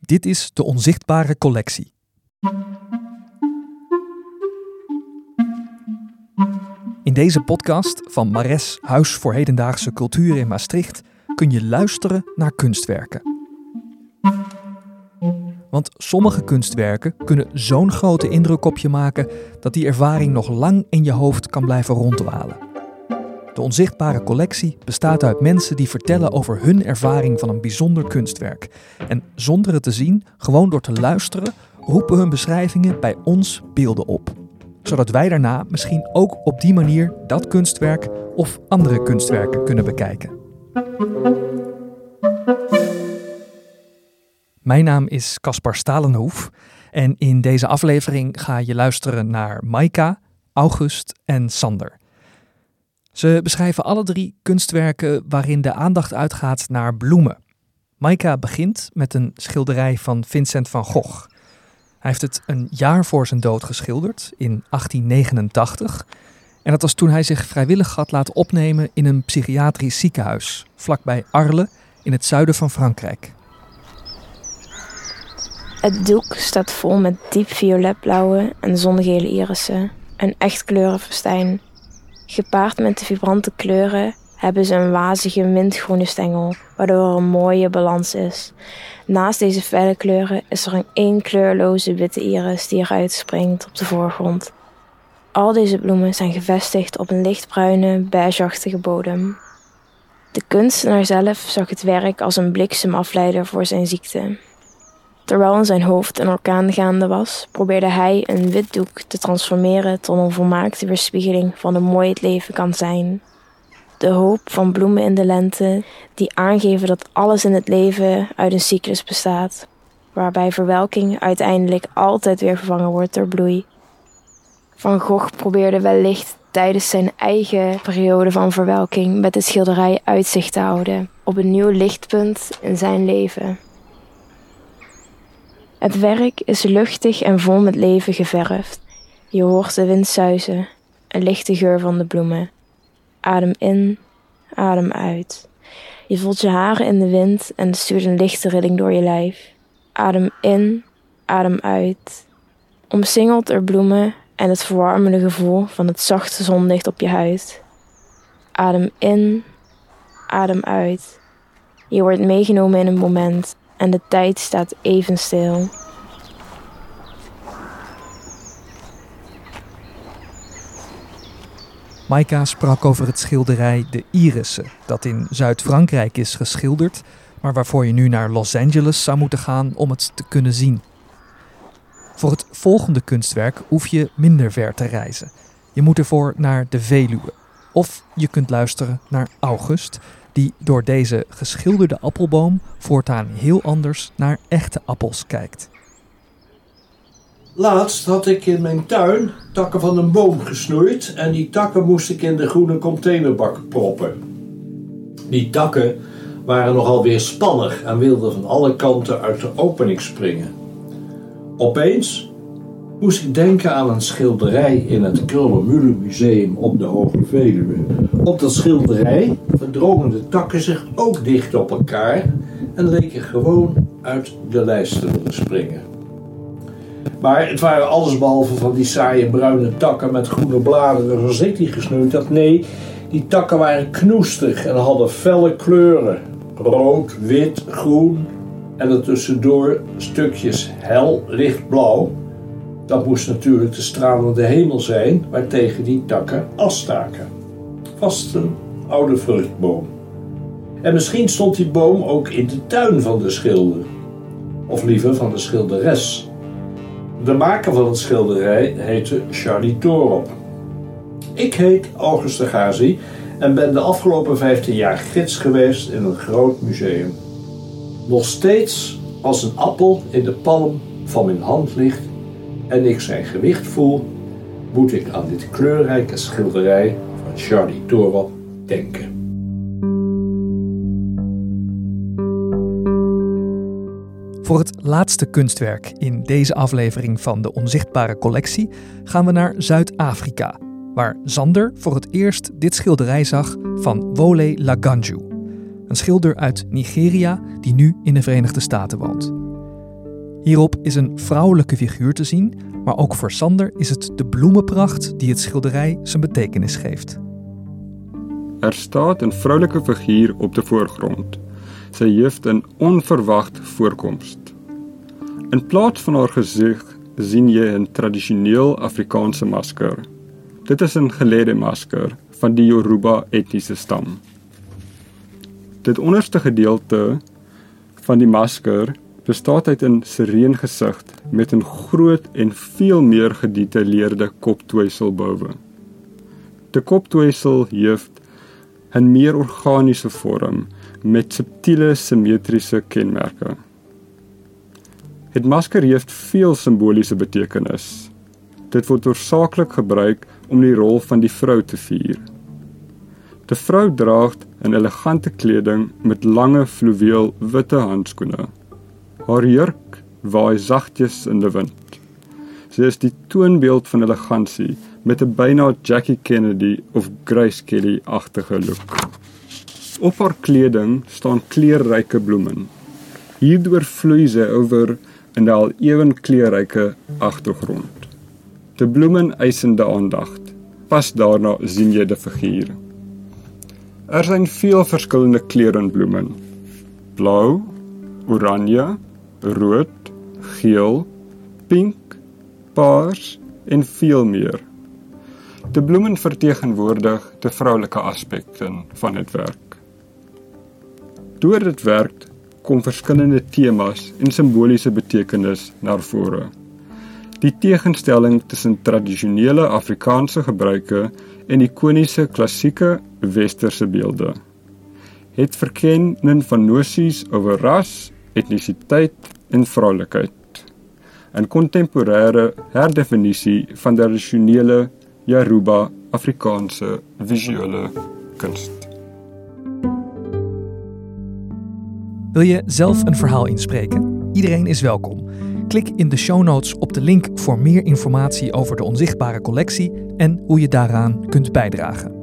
Dit is de onzichtbare collectie. In deze podcast van Mares Huis voor Hedendaagse Cultuur in Maastricht kun je luisteren naar kunstwerken. Want sommige kunstwerken kunnen zo'n grote indruk op je maken dat die ervaring nog lang in je hoofd kan blijven ronddwalen. De onzichtbare collectie bestaat uit mensen die vertellen over hun ervaring van een bijzonder kunstwerk. En zonder het te zien, gewoon door te luisteren, roepen hun beschrijvingen bij ons beelden op. Zodat wij daarna misschien ook op die manier dat kunstwerk of andere kunstwerken kunnen bekijken. Mijn naam is Caspar Stalenhoef en in deze aflevering ga je luisteren naar Maika, August en Sander. Ze beschrijven alle drie kunstwerken waarin de aandacht uitgaat naar bloemen. Maika begint met een schilderij van Vincent van Gogh. Hij heeft het een jaar voor zijn dood geschilderd, in 1889. En dat was toen hij zich vrijwillig had laten opnemen in een psychiatrisch ziekenhuis, vlakbij Arles in het zuiden van Frankrijk. Het doek staat vol met diep violetblauwe en zongele irissen. Een echt kleurenfestijn. Gepaard met de vibrante kleuren hebben ze een wazige mintgroene stengel, waardoor er een mooie balans is. Naast deze felle kleuren is er een één kleurloze witte iris die eruit springt op de voorgrond. Al deze bloemen zijn gevestigd op een lichtbruine, beigeachtige bodem. De kunstenaar zelf zag het werk als een bliksemafleider voor zijn ziekte. Terwijl in zijn hoofd een orkaan gaande was, probeerde hij een wit doek te transformeren tot een volmaakte weerspiegeling van hoe mooi het leven kan zijn. De hoop van bloemen in de lente, die aangeven dat alles in het leven uit een cyclus bestaat, waarbij verwelking uiteindelijk altijd weer vervangen wordt door bloei. Van Gogh probeerde wellicht tijdens zijn eigen periode van verwelking met de schilderij uitzicht te houden op een nieuw lichtpunt in zijn leven. Het werk is luchtig en vol met leven geverfd. Je hoort de wind suizen, een lichte geur van de bloemen. Adem in, adem uit. Je voelt je haren in de wind en stuurt een lichte rilling door je lijf. Adem in, adem uit. Omsingeld er bloemen en het verwarmende gevoel van het zachte zonlicht op je huid. Adem in, adem uit. Je wordt meegenomen in een moment en de tijd staat even stil. Maika sprak over het schilderij De Irissen, dat in Zuid-Frankrijk is geschilderd, maar waarvoor je nu naar Los Angeles zou moeten gaan om het te kunnen zien. Voor het volgende kunstwerk hoef je minder ver te reizen. Je moet ervoor naar de Veluwe. Of je kunt luisteren naar August, die door deze geschilderde appelboom voortaan heel anders naar echte appels kijkt. Laatst had ik in mijn tuin takken van een boom gesnoeid en die takken moest ik in de groene containerbak proppen. Die takken waren nogal weerspannig en wilden van alle kanten uit de opening springen. Opeens moest ik denken aan een schilderij in het Krullenmullen Museum op de Hoge Veluwe. Op dat schilderij verdrongen de takken zich ook dicht op elkaar en leken gewoon uit de lijst te willen springen. Maar het waren allesbehalve van die saaie bruine takken met groene bladeren zoals ik die gesnoeid had. Nee, die takken waren knoestig en hadden felle kleuren. Rood, wit, groen en ertussendoor stukjes hel lichtblauw. Dat moest natuurlijk de stralende hemel zijn waartegen die takken afstaken. Vast een oude vruchtboom. En misschien stond die boom ook in de tuin van de schilder. Of liever van de schilderes. De maker van het schilderij heette Charlie Torop. Ik heet August de Gazi en ben de afgelopen 15 jaar gids geweest in een groot museum. Nog steeds als een appel in de palm van mijn hand ligt en ik zijn gewicht voel, moet ik aan dit kleurrijke schilderij van Charlie Torop denken. Voor het laatste kunstwerk in deze aflevering van de Onzichtbare Collectie gaan we naar Zuid-Afrika, waar Zander voor het eerst dit schilderij zag van Wole Laganju. een schilder uit Nigeria die nu in de Verenigde Staten woont. Hierop is een vrouwelijke figuur te zien, maar ook voor Sander is het de bloemenpracht die het schilderij zijn betekenis geeft. Er staat een vrouwelijke figuur op de voorgrond. Sy heeft een onverwacht voorkomst. In plaats van haar gezicht sien jy 'n tradisioneel Afrikaanse masker. Dit is 'n gelede masker van die Yoruba etniese stam. Dit onderste gedeelte van die masker bestaan uit 'n sereen gesig met 'n groot en veel meer gedetailleerde koptweesel bowe. Die koptweesel heeft 'n meer organiese vorm met subtiele simmetriese kenmerke. Het masker heeft veel simboliese betekenis. Dit word oorsaaklik gebruik om die rol van die vrou te vier. Die vrou dra 'n elegante kleding met lange fluweel witte handskoene. Haar jurk waai sagtens in die wind. Sy is die toonbeeld van elegansie met 'n byna Jackie Kennedy of Grace Kelly-agtige look. Op haar kleding staan kleurryke bloeme. Hierdeur vloei sy oor in 'n al ewen kleurryke agtergrond. Die bloeme eisende aandag. Pas daarna sien jy die figuur. Er zijn veel verschillende kleuren bloemen. Blauw, oranje, rood, geel, pink, paars en veel meer. De bloemen vertegenwoordig de vrouwelijke aspecten van het werk. Door het werk kom verschillende thema's en symbolische betekenis naar voren. Die tegenstelling tussen traditionele Afrikaanse gebruike en ikoniese klassieke westerse beelde. Het verkenning van nosies oor ras, etnisiteit en vroulikheid. 'n Kontemporêre herdefinisie van tradisionele Yoruba Afrikaanse visuele kuns. Wil je zelf een verhaal inspreken? Iedereen is welkom. Klik in de show notes op de link voor meer informatie over de onzichtbare collectie en hoe je daaraan kunt bijdragen.